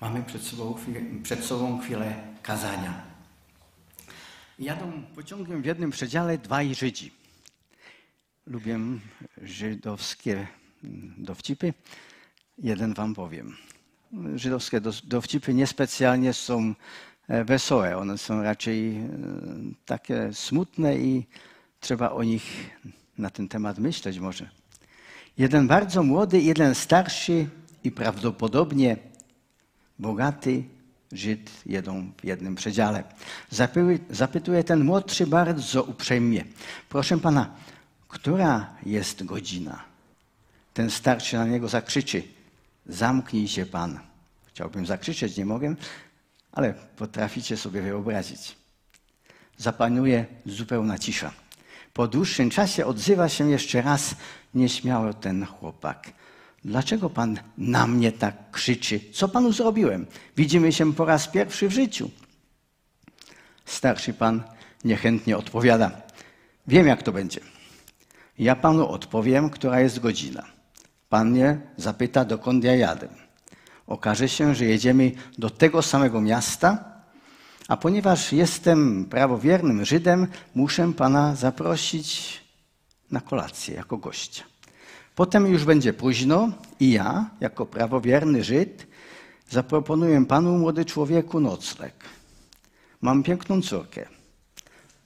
Mamy przed sobą, chwilę, przed sobą chwilę kazania. Jadą pociągiem w jednym przedziale dwaj Żydzi. Lubię żydowskie dowcipy. Jeden wam powiem. Żydowskie dowcipy niespecjalnie są e, wesołe. One są raczej e, takie smutne i trzeba o nich na ten temat myśleć może. Jeden bardzo młody, jeden starszy i prawdopodobnie bogaty Żyd jedą w jednym przedziale. Zapytuje ten młodszy bardzo uprzejmie. Proszę pana, która jest godzina? Ten starszy na niego zakrzyczy. Zamknij się pan. Chciałbym zakrzyczeć, nie mogę, ale potraficie sobie wyobrazić. Zapanuje zupełna cisza. Po dłuższym czasie odzywa się jeszcze raz nieśmiało ten chłopak. Dlaczego pan na mnie tak krzyczy? Co panu zrobiłem? Widzimy się po raz pierwszy w życiu. Starszy pan niechętnie odpowiada. Wiem, jak to będzie. Ja panu odpowiem, która jest godzina. Pan mnie zapyta, dokąd ja jadę. Okaże się, że jedziemy do tego samego miasta, a ponieważ jestem prawowiernym Żydem, muszę pana zaprosić na kolację jako gościa. Potem już będzie późno i ja, jako prawowierny Żyd, zaproponuję panu, młody człowieku, nocleg. Mam piękną córkę.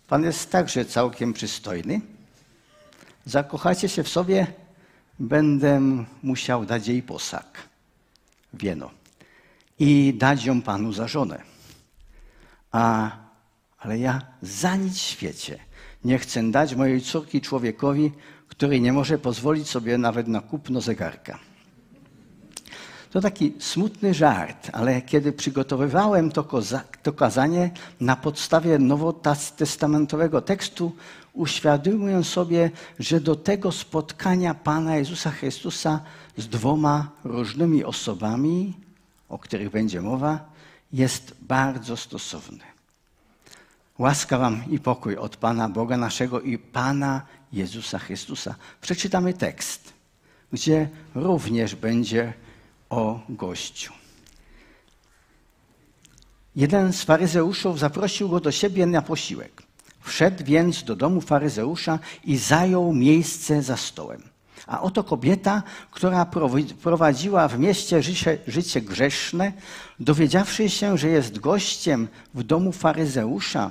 Pan jest także całkiem przystojny. Zakochacie się w sobie, będę musiał dać jej posag, wieno i dać ją panu za żonę. A, ale ja za nic w świecie nie chcę dać mojej córki człowiekowi, który nie może pozwolić sobie nawet na kupno zegarka. To taki smutny żart, ale kiedy przygotowywałem to, to kazanie na podstawie nowotestamentowego tekstu, uświadomiłem sobie, że do tego spotkania Pana Jezusa Chrystusa z dwoma różnymi osobami, o których będzie mowa, jest bardzo stosowny. Łaska wam i pokój od Pana Boga naszego i Pana Jezusa Chrystusa. Przeczytamy tekst, gdzie również będzie o gościu. Jeden z faryzeuszów zaprosił go do siebie na posiłek. Wszedł więc do domu faryzeusza i zajął miejsce za stołem. A oto kobieta, która prowadziła w mieście życie, życie grzeszne, dowiedziawszy się, że jest gościem w domu faryzeusza,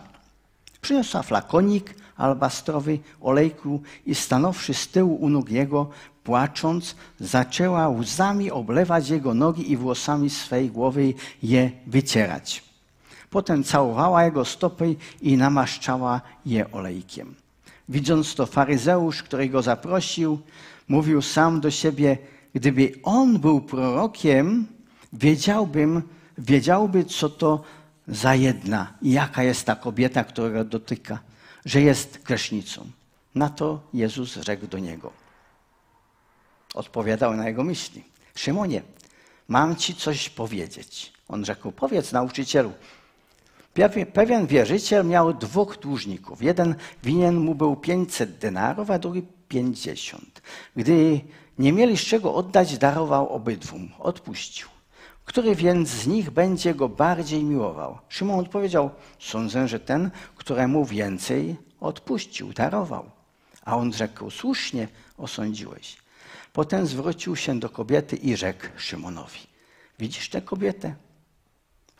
przyniosła flakonik albastrowy olejku i stanowszy z tyłu u nóg jego, płacząc, zaczęła łzami oblewać jego nogi i włosami swej głowy je wycierać. Potem całowała jego stopy i namaszczała je olejkiem. Widząc to, faryzeusz, który go zaprosił, mówił sam do siebie: Gdyby on był prorokiem, wiedziałbym, wiedziałby, co to za jedna i jaka jest ta kobieta, która dotyka, że jest grzesznicą. Na to Jezus rzekł do niego. Odpowiadał na jego myśli. Szymonie, mam ci coś powiedzieć. On rzekł, powiedz nauczycielu. Pewien wierzyciel miał dwóch dłużników. Jeden winien mu był 500 denarów, a drugi 50. Gdy nie mieli z czego oddać, darował obydwu. Odpuścił. Który więc z nich będzie go bardziej miłował? Szymon odpowiedział: Sądzę, że ten, któremu więcej odpuścił, darował. A on rzekł: Słusznie osądziłeś. Potem zwrócił się do kobiety i rzekł Szymonowi: Widzisz tę kobietę?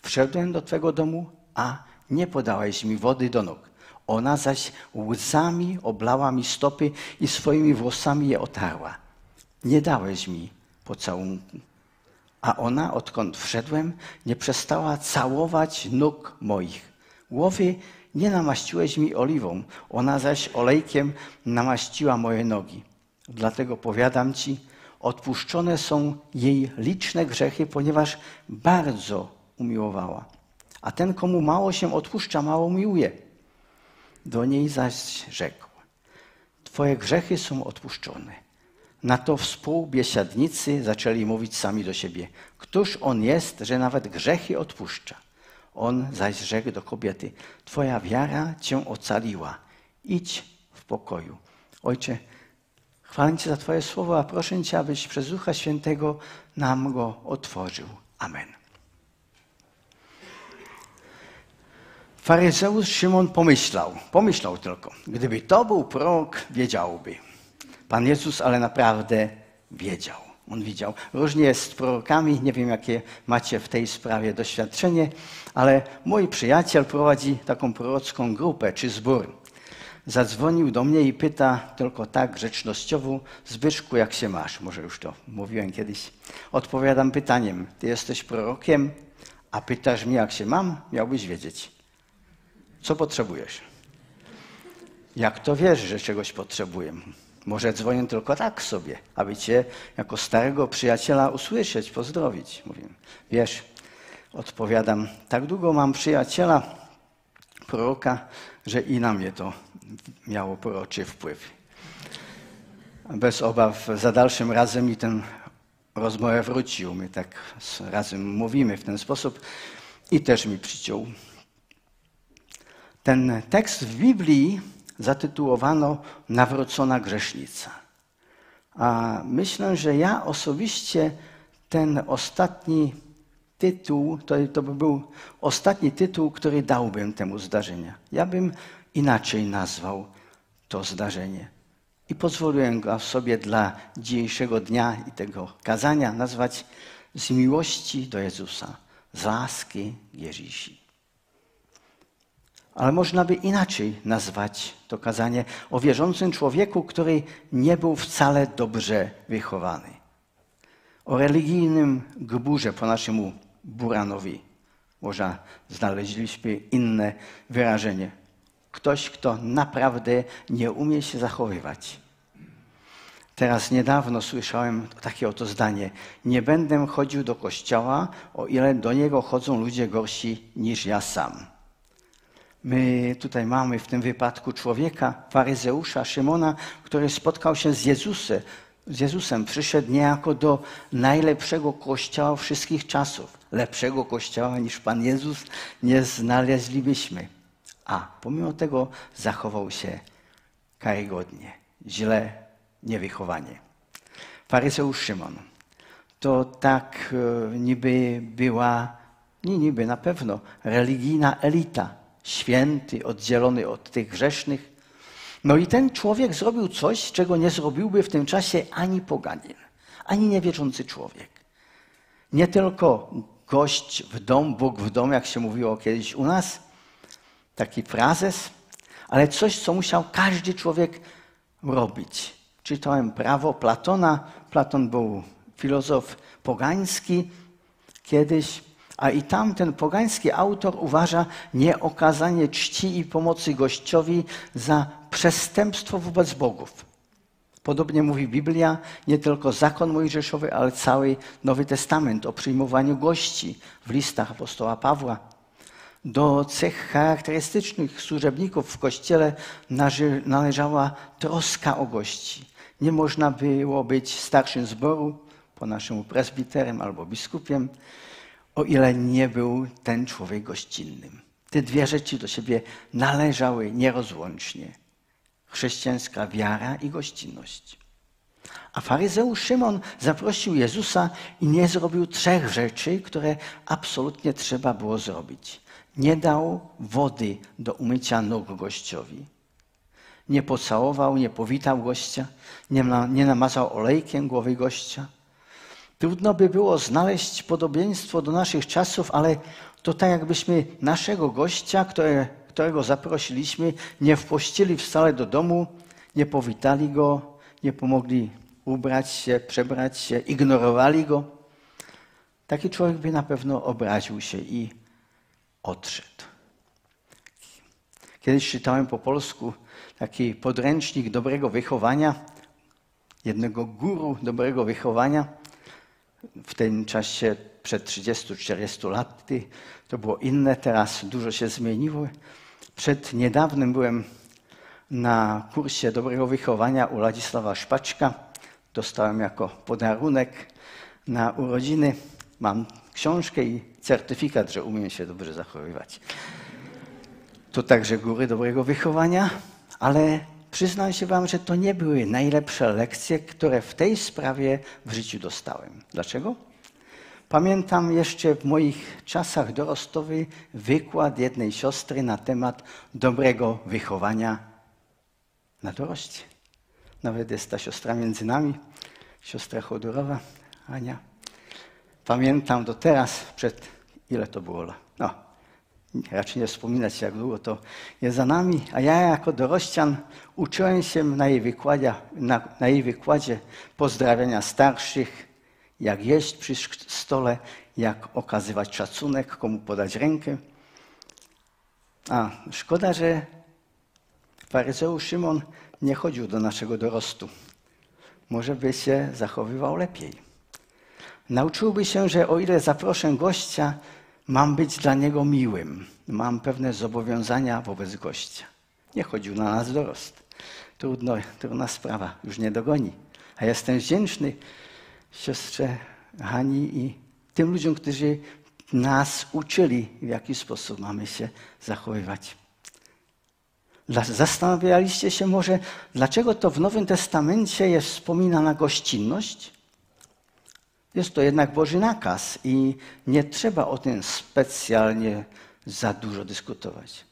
Wszedłem do twego domu, a nie podałeś mi wody do nóg. Ona zaś łzami oblała mi stopy i swoimi włosami je otarła. Nie dałeś mi pocałunku. A ona, odkąd wszedłem, nie przestała całować nóg moich. Głowy nie namaściłeś mi oliwą, ona zaś olejkiem namaściła moje nogi. Dlatego powiadam ci, odpuszczone są jej liczne grzechy, ponieważ bardzo umiłowała. A ten, komu mało się odpuszcza, mało miłuje. Do niej zaś rzekł: Twoje grzechy są odpuszczone. Na to współbiesiadnicy zaczęli mówić sami do siebie: Któż on jest, że nawet grzechy odpuszcza? On zaś rzekł do kobiety: Twoja wiara cię ocaliła. Idź w pokoju. Ojcze, chwalę Cię za Twoje słowo, a proszę Cię, abyś przez Ducha Świętego nam go otworzył. Amen. Faryzeusz Szymon pomyślał, pomyślał tylko, gdyby to był prorok, wiedziałby. Pan Jezus ale naprawdę wiedział. On widział. Różnie jest z prorokami, nie wiem jakie macie w tej sprawie doświadczenie, ale mój przyjaciel prowadzi taką prorocką grupę czy zbór. Zadzwonił do mnie i pyta tylko tak grzecznościowo, Zbyszku, jak się masz? Może już to mówiłem kiedyś. Odpowiadam pytaniem, ty jesteś prorokiem, a pytasz mnie, jak się mam? Miałbyś wiedzieć. Co potrzebujesz? Jak to wiesz, że czegoś potrzebuję? Może dzwonię tylko tak sobie, aby cię jako starego przyjaciela usłyszeć, pozdrowić. Mówię, wiesz, odpowiadam, tak długo mam przyjaciela, proroka, że i na mnie to miało proroczy wpływ. Bez obaw za dalszym razem i ten rozmowę wrócił. My tak razem mówimy w ten sposób i też mi przyciął. Ten tekst w Biblii zatytułowano Nawrócona grzesznica. A myślę, że ja osobiście ten ostatni tytuł, to, to by był ostatni tytuł, który dałbym temu zdarzeniu. Ja bym inaczej nazwał to zdarzenie. I pozwoliłem go sobie dla dzisiejszego dnia i tego kazania nazwać z miłości do Jezusa, z łaski Jezusi. Ale można by inaczej nazwać to kazanie o wierzącym człowieku, który nie był wcale dobrze wychowany. O religijnym gburze po naszemu Buranowi. Może znaleźliśmy inne wyrażenie. Ktoś, kto naprawdę nie umie się zachowywać. Teraz niedawno słyszałem takie oto zdanie. Nie będę chodził do kościoła, o ile do niego chodzą ludzie gorsi niż ja sam. My tutaj mamy w tym wypadku człowieka, faryzeusza Szymona, który spotkał się z Jezusem. Z Jezusem przyszedł niejako do najlepszego kościoła wszystkich czasów. Lepszego kościoła niż Pan Jezus nie znaleźlibyśmy. A pomimo tego zachował się karygodnie, źle, niewychowanie. Faryzeusz Szymon to tak e, niby była, nie niby, na pewno religijna elita święty, oddzielony od tych grzesznych. No i ten człowiek zrobił coś, czego nie zrobiłby w tym czasie ani poganin, ani niewierzący człowiek. Nie tylko gość w dom, Bóg w dom, jak się mówiło kiedyś u nas, taki frazes, ale coś, co musiał każdy człowiek robić. Czytałem prawo Platona. Platon był filozof pogański kiedyś. A i tam ten pogański autor uważa nieokazanie czci i pomocy gościowi za przestępstwo wobec bogów. Podobnie mówi Biblia, nie tylko zakon mojżeszowy, ale cały Nowy Testament o przyjmowaniu gości w listach apostoła Pawła. Do cech charakterystycznych służebników w kościele należała troska o gości. Nie można było być starszym zboru, po naszemu presbiterem albo biskupiem, o ile nie był ten człowiek gościnnym. Te dwie rzeczy do siebie należały nierozłącznie. Chrześcijańska wiara i gościnność. A faryzeusz Szymon zaprosił Jezusa i nie zrobił trzech rzeczy, które absolutnie trzeba było zrobić. Nie dał wody do umycia nóg gościowi. Nie pocałował, nie powitał gościa, nie, namazał olejkiem głowy gościa Trudno by było znaleźć podobieństwo do naszych czasów, ale to tak jakbyśmy naszego gościa, które, którego zaprosiliśmy, nie wpuścili wcale do domu, nie powitali go, nie pomogli ubrać się, przebrać się, ignorowali go. Taki człowiek by na pewno obraził się i odszedł. Kiedyś czytałem po polsku taki podręcznik dobrego wychowania, jednego guru dobrego wychowania w tym czasie przed 30-40 laty to było inne, teraz dużo się zmieniło. Przed niedawnym byłem na kursie dobrego wychowania u Ladisława Szpaczka. Dostałem jako podarunek na urodziny. Mam książkę i certyfikat, że umiem się dobrze zachowywać. To także góry dobrego wychowania, ale Przyznam się Wam, że to nie były najlepsze lekcje, które w tej sprawie w życiu dostałem. Dlaczego? Pamiętam jeszcze w moich czasach dorosłowych wykład jednej siostry na temat dobrego wychowania na doroście. Nawet jest ta siostra między nami, siostra Chodorowa, Ania. Pamiętam do teraz, przed ile to było? No, raczej nie wspominać, jak długo to jest za nami. A ja jako dorościan uczyłem się na jej wykładzie, na, na jej wykładzie pozdrawiania starszych, jak jeść przy stole, jak okazywać szacunek, komu podać rękę. A szkoda, że faryzeusz Szymon nie chodził do naszego dorostu. Może by się zachowywał lepiej. Nauczyłby się, że o ile zaproszę gościa, mam być dla niego miłym. Mam pewne zobowiązania wobec gościa. Nie chodził na nas dorost. Trudno, trudna sprawa, już nie dogoni. A jestem wdzięczny siostrze Hani i tym ludziom, którzy nas uczyli, w jaki sposób mamy się zachowywać. Zastanawialiście się może, dlaczego to w Nowym Testamencie jest wspominana gościnność? Jest to jednak Boży nakaz i nie trzeba o tym specjalnie za dużo dyskutować.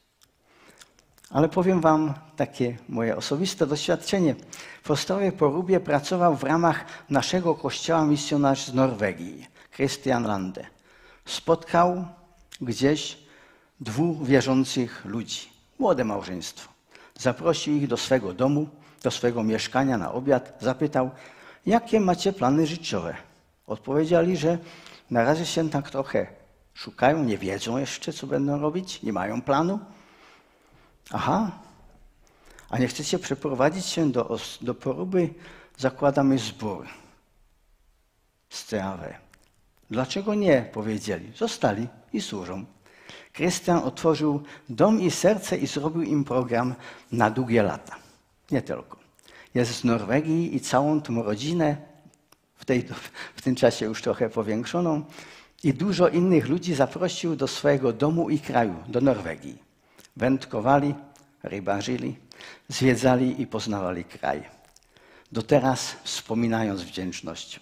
Ale powiem Wam takie moje osobiste doświadczenie. W Ostrowie Porubie pracował w ramach naszego kościoła misjonarz z Norwegii, Christian Lande. Spotkał gdzieś dwóch wierzących ludzi, młode małżeństwo. Zaprosił ich do swego domu, do swego mieszkania na obiad. Zapytał, jakie macie plany życiowe? Odpowiedzieli, że na razie się tak trochę szukają, nie wiedzą jeszcze, co będą robić, nie mają planu. Aha, a nie chcecie przeprowadzić się do, do poróby? Zakładamy zbór. Strawę. Dlaczego nie? Powiedzieli. Zostali i służą. Krystian otworzył dom i serce i zrobił im program na długie lata. Nie tylko. Jest z Norwegii i całą tą rodzinę, tej, w tym czasie już trochę powiększoną, i dużo innych ludzi zaprosił do swojego domu i kraju, do Norwegii. Wędkowali, rybarzyli, zwiedzali i poznawali kraj. Do teraz wspominają z wdzięcznością.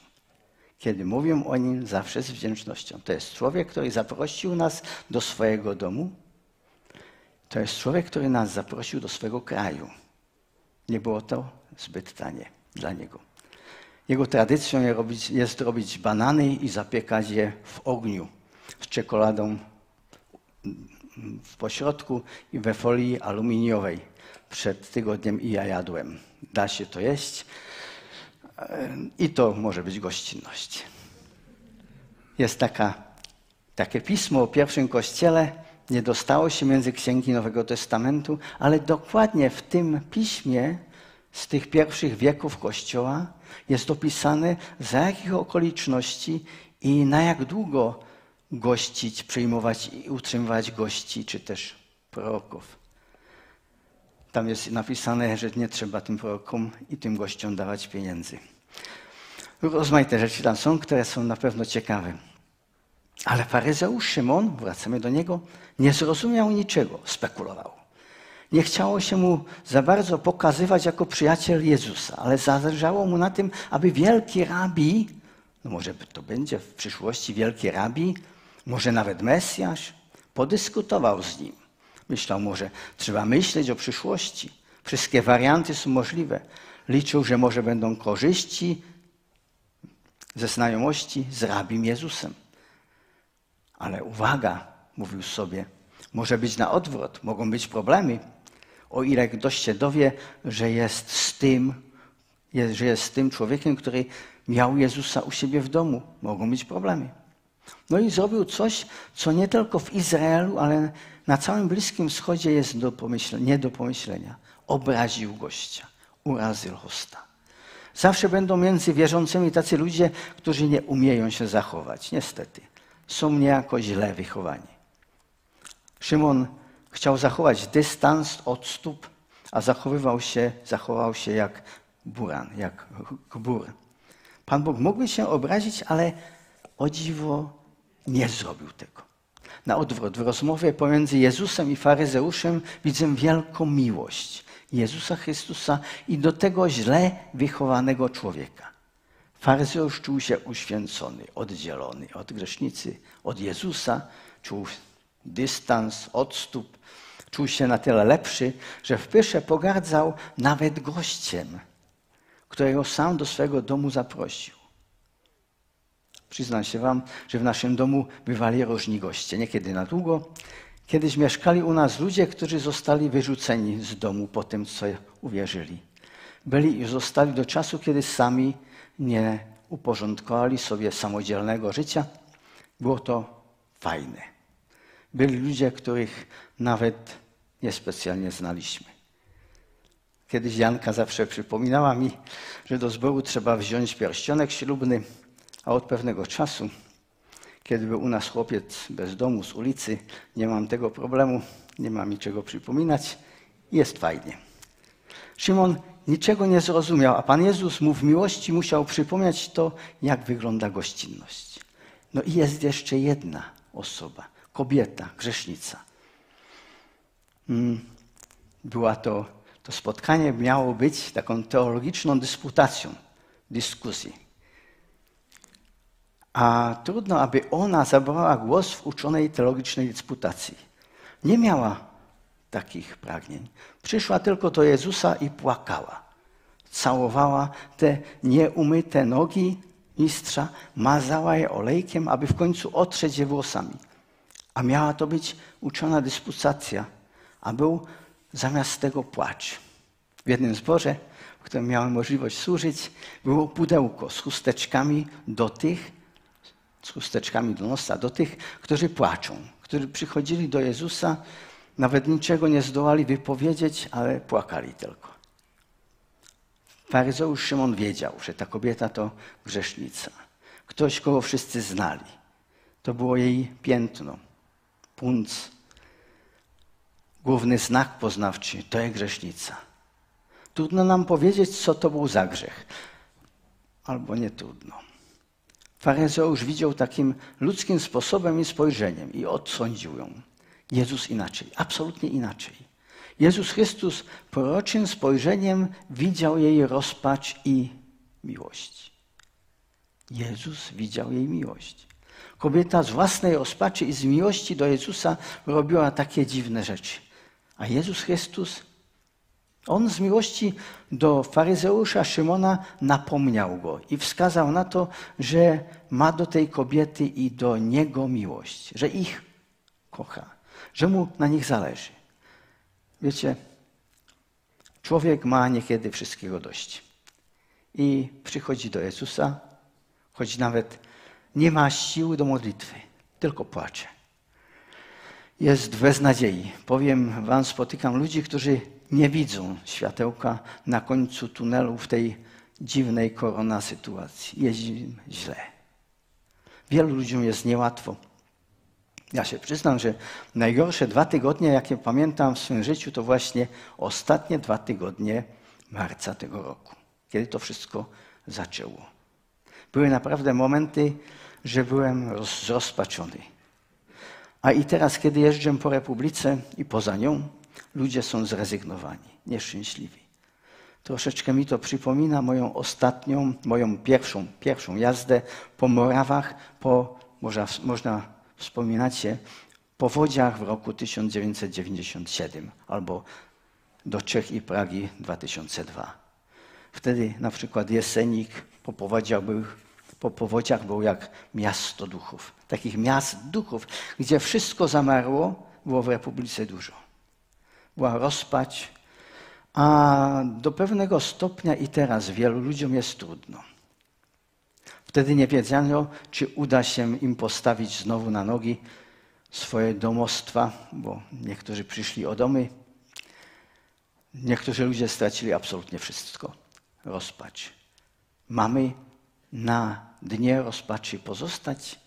Kiedy mówią o nim, zawsze z wdzięcznością. To jest człowiek, który zaprosił nas do swojego domu. To jest człowiek, który nas zaprosił do swojego kraju. Nie było to zbyt tanie dla niego. Jego tradycją jest robić, banany i zapiekać je w ogniu z czekoladą w pośrodku i we folii aluminiowej. Przed tygodniem i ja jadłem. Da się to jeść i to może być gościnność. Jest taka, takie pismo o pierwszym kościele, nie dostało się między księgi Nowego Testamentu, ale dokładnie w tym piśmie z tych pierwszych wieków Kościoła jest opisane, za jakich okoliczności i na jak długo gościć, przyjmować i utrzymywać gości, czy też proroków. Tam jest napisane, że nie trzeba tym prorokom i tym gościom dawać pieniędzy. Rozmaite rzeczy tam są, które są na pewno ciekawe. Ale faryzeusz Szymon, wracamy do niego, nie zrozumiał niczego, spekulował. Nie chciało się mu za bardzo pokazywać jako przyjaciel Jezusa, ale zależało mu na tym, aby wielki rabi, no może to będzie w przyszłości wielki rabi, może nawet Mesjasz, podyskutował z nim. Myślał może, trzeba myśleć o przyszłości. Wszystkie warianty są możliwe. Liczył, że może będą korzyści ze znajomości z rabim Jezusem. Ale uwaga, mówił sobie, może być na odwrót, mogą być problemy. O ile ktoś się dowie, że jest z tym, że jest z tym człowiekiem, który miał Jezusa u siebie w domu, mogą być problemy. No i zrobił coś, co nie tylko w Izraelu, ale na całym Bliskim Wschodzie jest do nie do pomyślenia. Obraził gościa, urazył hosta. Zawsze będą między wierzącymi tacy ludzie, którzy nie umieją się zachować. Niestety. Są niejako źle wychowani. Szymon chciał zachować dystans, odstup, a zachowywał się, zachował się jak buran, jak gbur. Pan Bóg mógłby się obrazić, ale o dziwo nie zrobił tego. Na odwrót, w rozmowie pomiędzy Jezusem i faryzeuszem widzę wielką miłość Jezusa Chrystusa i do tego źle wychowanego człowieka. Faryzeusz czuł się uświęcony, oddzielony od grzesznicy, od Jezusa, czuł dystans, odstup, czuł się na tyle lepszy, że w pysze pogardzał nawet gościem, którego sam do swego domu zaprosił. Przyznam się wam, że w naszym domu bywali różni goście, niekiedy na długo. Kiedyś mieszkali u nas ludzie, którzy zostali wyrzuceni z domu po tym, co uwierzyli. Byli i zostali do czasu, kiedy sami nie uporządkowali sobie samodzielnego życia. Było to fajne. Byli ludzie, których nawet niespecjalnie znaliśmy. Kiedyś Janka zawsze przypominała mi, że do zboru trzeba wziąć pierścionek ślubny, a od pewnego czasu, kiedy był u nas chłopiec bez domu, z ulicy, nie mam tego problemu, nie ma mi czego przypominać, jest fajnie. Szymon niczego nie zrozumiał, a Pan Jezus mu w miłości musiał przypomnieć to, jak wygląda gościnność. No i jest jeszcze jedna osoba, kobieta, grzesznica. Mm, była to, to spotkanie miało być taką teologiczną dysputacją, dyskusją. A trudno, aby ona zabrała głos w uczonej teologicznej dysputacji. Nie miała takich pragnień. Przyszła tylko do Jezusa i płakała. Całowała te nieumyte nogi mistrza, mazała je olejkiem, aby w końcu otrzeć je włosami. A miała to być uczona dysputacja, a był zamiast tego płacz. W jednym zborze, w którym miałem możliwość służyć, było pudełko z chusteczkami do tych, z chusteczkami do nosa, do tych, którzy płaczą, którzy przychodzili do Jezusa, nawet niczego nie zdołali wypowiedzieć, ale płakali tylko. Faryzeusz Szymon wiedział, że ta kobieta to grzesznica. Ktoś, kogo wszyscy znali. To było jej piętno, punc, główny znak poznawczy, to jest grzesznica. Trudno nam powiedzieć, co to był za grzech. Albo nie trudno. Faryzeusz widział takim ludzkim sposobem i spojrzeniem i odsądził ją. Jezus inaczej, absolutnie inaczej. Jezus Chrystus proroczym spojrzeniem widział jej rozpacz i miłość. Jezus widział jej miłość. Kobieta z własnej rozpaczy i z miłości do Jezusa robiła takie dziwne rzeczy. A Jezus Chrystus, on z miłości do faryzeusza Szymona napomniał go i wskazał na to, że ma do tej kobiety i do niego miłość, że ich kocha, że mu na nich zależy. Wiecie, człowiek ma niekiedy wszystkiego dość. I przychodzi do Jezusa, choć nawet nie ma siły do modlitwy, tylko płacze. Jest bez nadziei. Powiem Wam, spotykam ludzi, którzy nie widzą światełka na końcu tunelu w tej dziwnej korona sytuacji. Jest źle. Wielu ludziom jest niełatwo. Ja się przyznam, że najgorsze dwa tygodnie, jakie pamiętam w swoim życiu, to właśnie ostatnie dwa tygodnie marca tego roku, kiedy to wszystko zaczęło. Były naprawdę momenty, że byłem zrozpaczony. A i teraz, kiedy jeżdżę po Republice i poza nią, ludzie są zrezygnowani, nieszczęśliwi. Troszeczkę mi to przypomina moją ostatnią, moją pierwszą, pierwszą jazdę po Morawach, po, można, można wspominać się, powodziach w roku 1997 albo do Czech i Pragi 2002. Wtedy na przykład Jesenik po powodziach był, po powodziach był jak miasto duchów. Takich miast duchów, gdzie wszystko zamarło, było w Republice dużo. Była rozpacz, a do pewnego stopnia i teraz wielu ludziom jest trudno. Wtedy nie wiedziano, czy uda się im postawić znowu na nogi swoje domostwa, bo niektórzy przyszli o domy, niektórzy ludzie stracili absolutnie wszystko. Rozpacz. Mamy na dnie rozpaczy pozostać?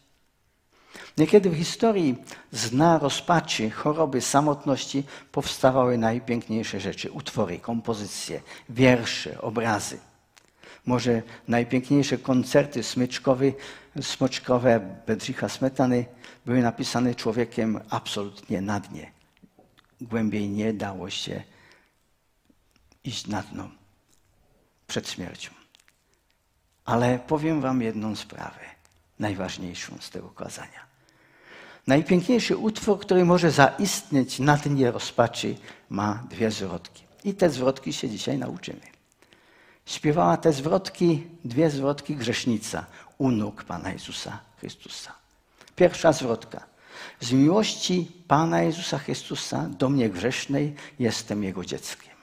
Niekiedy w historii z dna rozpaczy, choroby, samotności powstawały najpiękniejsze rzeczy, utwory, kompozycje, wiersze, obrazy. Może najpiękniejsze koncerty smyczkowe, smoczkowe Bedrzycha Smetany były napisane człowiekiem absolutnie na dnie. Głębiej nie dało się iść na dno przed śmiercią. Ale powiem wam jedną sprawę, najważniejszą z tego kazania. Najpiękniejszy utwór, który może zaistnieć na dnie rozpaczy, ma dwie zwrotki. I te zwrotki się dzisiaj nauczymy. Śpiewała te zwrotki, dwie zwrotki grzesznica u nóg Pana Jezusa Chrystusa. Pierwsza zwrotka. Z miłości Pana Jezusa Chrystusa do mnie grzesznej jestem Jego dzieckiem.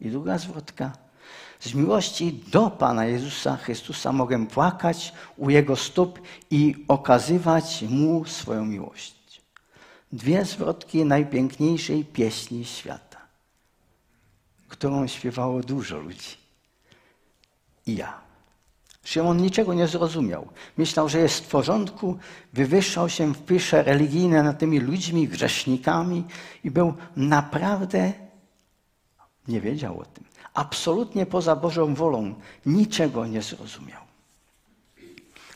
I druga zwrotka. Z miłości do Pana Jezusa Chrystusa mogę płakać u Jego stóp i okazywać Mu swoją miłość. Dwie zwrotki najpiękniejszej pieśni świata, którą śpiewało dużo ludzi. I ja. Szymon niczego nie zrozumiał. Myślał, że jest w porządku, wywyższał się w pysze religijne nad tymi ludźmi, grzesznikami i był naprawdę, nie wiedział o tym, absolutnie poza Bożą wolą, niczego nie zrozumiał.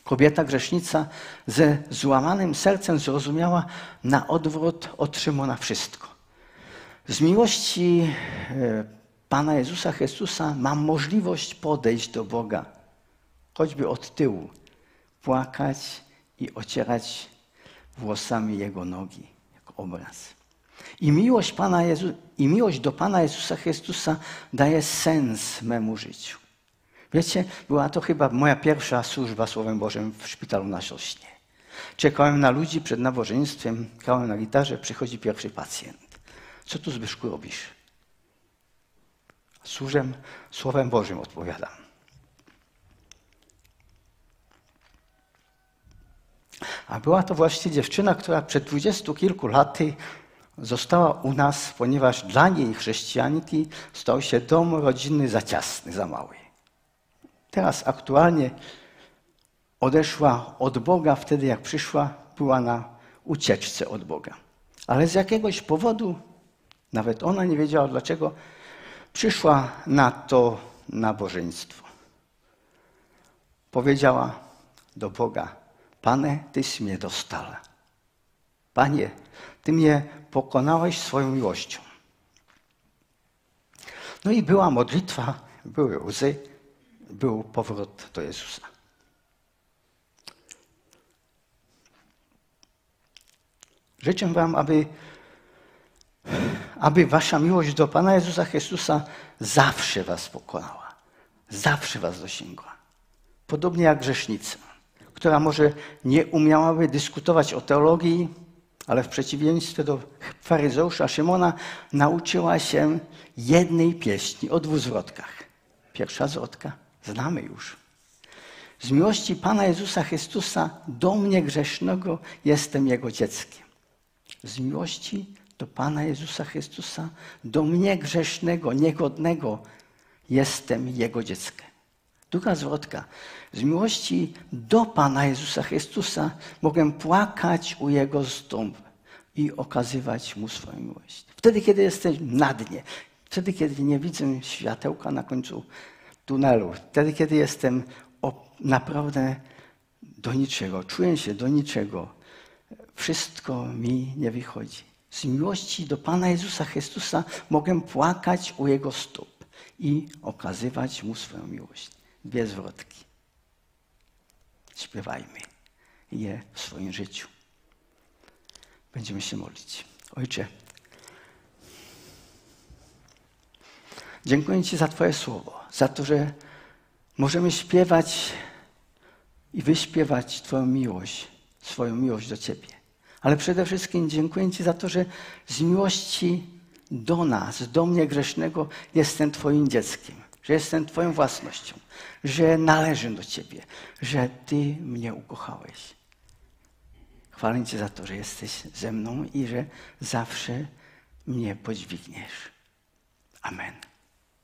Kobieta grzesznica ze złamanym sercem zrozumiała na odwrót od Szymona wszystko. Z miłości e, Pana Jezusa Chrystusa mam możliwość podejść do Boga, choćby od tyłu, płakać i ocierać włosami Jego nogi, jak obraz. I miłość, Pana Jezu, I miłość do Pana Jezusa Chrystusa daje sens memu życiu. Wiecie, była to chyba moja pierwsza służba Słowem Bożym w szpitalu na Szośnie. Czekałem na ludzi przed nabożeństwem, grałem na gitarze, przychodzi pierwszy pacjent. Co tu Zbyszku robisz? Służę Słowem Bożym, odpowiadam. A była to właśnie dziewczyna, która przed dwudziestu kilku laty została u nas, ponieważ dla niej chrześcijanki stał się dom rodzinny za ciasny, za mały. Teraz aktualnie odeszła od Boga, wtedy jak przyszła, była na ucieczce od Boga. Ale z jakiegoś powodu, nawet ona nie wiedziała dlaczego, przyszła na to nabożeństwo. Powiedziała do Boga: Panie, Tyś mnie dostał. Panie, Ty mnie pokonałeś swoją miłością. No i była modlitwa, były łzy, był powrót do Jezusa. Życzę Wam, aby aby wasza miłość do Pana Jezusa Chrystusa zawsze was pokonała, zawsze was dosięgła. Podobnie jak grzesznica, która może nie umiałaby dyskutować o teologii, ale w przeciwieństwie do faryzeusza Szymona nauczyła się jednej pieśni o dwóch zwrotkach. Pierwsza zwrotka znamy już. Z miłości Pana Jezusa Chrystusa do mnie grzesznego jestem Jego dzieckiem. Z miłości do Pana Jezusa Chrystusa, do mnie grzesznego, niegodnego, jestem Jego dzieckiem. Druga zwrotka. Z miłości do Pana Jezusa Chrystusa mogę płakać u Jego stóp i okazywać Mu swoją miłość. Wtedy, kiedy jestem na dnie, wtedy, kiedy nie widzę światełka na końcu tunelu, wtedy, kiedy jestem naprawdę do niczego, czuję się do niczego, wszystko mi nie wychodzi. Z miłości do Pana Jezusa Chrystusa mogę płakać u Jego stóp i okazywać Mu swoją miłość. Dwie zwrotki. Śpiewajmy je w swoim życiu. Będziemy się modlić. Ojcze, dziękuję Ci za Twoje słowo, za to, że możemy śpiewać i wyśpiewać Twoją miłość, swoją miłość do Ciebie. Ale przede wszystkim dziękuję Ci za to, że z miłości do nas, do mnie grzesznego, jestem Twoim dzieckiem, że jestem Twoją własnością, że należę do Ciebie, że Ty mnie ukochałeś. Chwalę Cię za to, że jesteś ze mną i że zawsze mnie podźwigniesz. Amen.